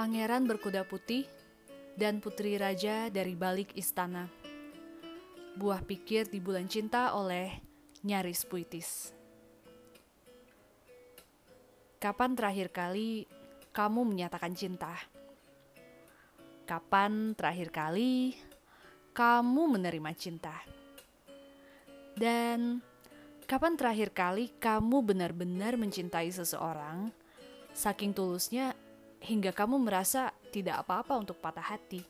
Pangeran berkuda putih dan putri raja dari balik istana. Buah pikir di bulan cinta oleh Nyaris Puitis. Kapan terakhir kali kamu menyatakan cinta? Kapan terakhir kali kamu menerima cinta? Dan kapan terakhir kali kamu benar-benar mencintai seseorang saking tulusnya hingga kamu merasa tidak apa-apa untuk patah hati?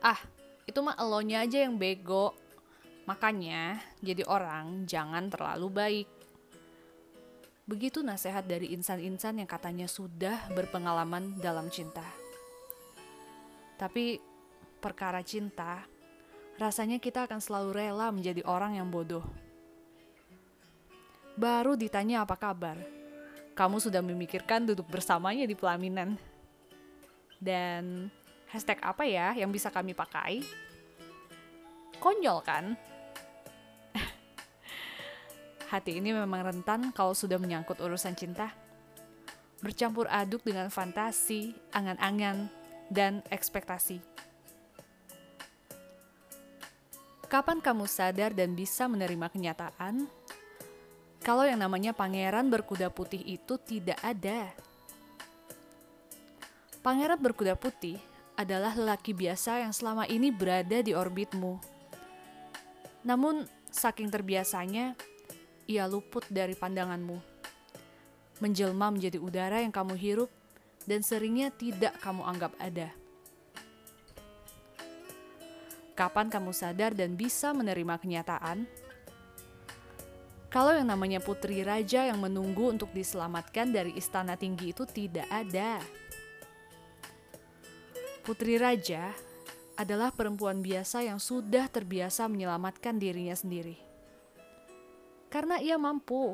Ah, itu mah elonya aja yang bego. Makanya, jadi orang jangan terlalu baik. Begitu nasihat dari insan-insan yang katanya sudah berpengalaman dalam cinta. Tapi perkara cinta, rasanya kita akan selalu rela menjadi orang yang bodoh. Baru ditanya apa kabar, kamu sudah memikirkan duduk bersamanya di pelaminan. Dan hashtag apa ya yang bisa kami pakai? Konyol kan? Hati ini memang rentan kalau sudah menyangkut urusan cinta. Bercampur aduk dengan fantasi, angan-angan, dan ekspektasi. Kapan kamu sadar dan bisa menerima kenyataan kalau yang namanya pangeran berkuda putih itu tidak ada? Pangeran berkuda putih adalah lelaki biasa yang selama ini berada di orbitmu. Namun, saking terbiasanya, ia luput dari pandanganmu. Menjelma menjadi udara yang kamu hirup dan seringnya tidak kamu anggap ada. Kapan kamu sadar dan bisa menerima kenyataan? Kalau yang namanya putri raja yang menunggu untuk diselamatkan dari istana tinggi itu tidak ada. Putri raja adalah perempuan biasa yang sudah terbiasa menyelamatkan dirinya sendiri karena ia mampu.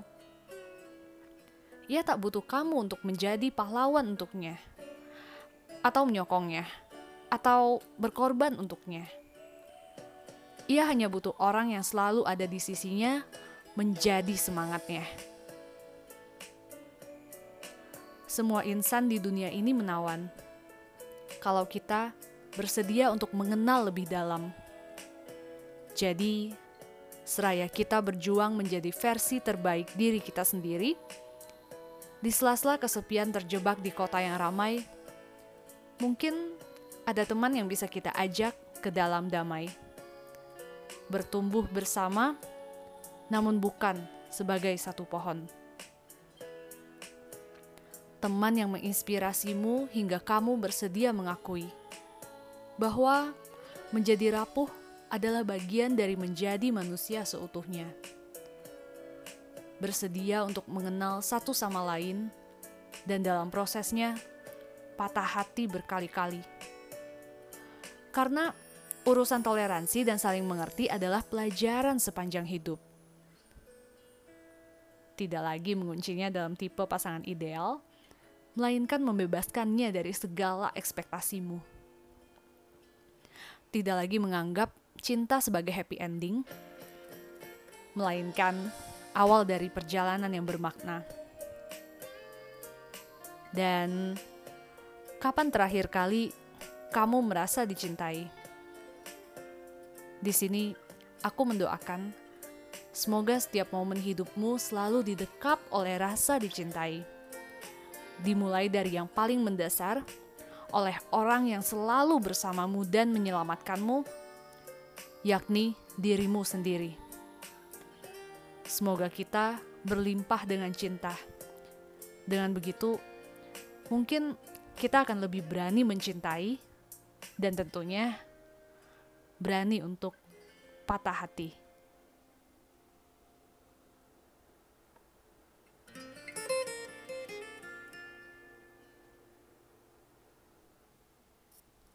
Ia tak butuh kamu untuk menjadi pahlawan untuknya, atau menyokongnya, atau berkorban untuknya. Ia hanya butuh orang yang selalu ada di sisinya, menjadi semangatnya. Semua insan di dunia ini menawan. Kalau kita bersedia untuk mengenal lebih dalam, jadi seraya kita berjuang menjadi versi terbaik diri kita sendiri, di sela-sela kesepian terjebak di kota yang ramai, mungkin ada teman yang bisa kita ajak ke dalam damai. Bertumbuh bersama, namun bukan sebagai satu pohon. Teman yang menginspirasimu hingga kamu bersedia mengakui bahwa menjadi rapuh adalah bagian dari menjadi manusia seutuhnya. Bersedia untuk mengenal satu sama lain, dan dalam prosesnya patah hati berkali-kali. Karena urusan toleransi dan saling mengerti adalah pelajaran sepanjang hidup. Tidak lagi menguncinya dalam tipe pasangan ideal, melainkan membebaskannya dari segala ekspektasimu. Tidak lagi menganggap cinta sebagai happy ending, melainkan awal dari perjalanan yang bermakna. Dan kapan terakhir kali kamu merasa dicintai? Di sini aku mendoakan semoga setiap momen hidupmu selalu didekap oleh rasa dicintai. Dimulai dari yang paling mendasar oleh orang yang selalu bersamamu dan menyelamatkanmu yakni dirimu sendiri. Semoga kita berlimpah dengan cinta. Dengan begitu, mungkin kita akan lebih berani mencintai dan tentunya berani untuk patah hati.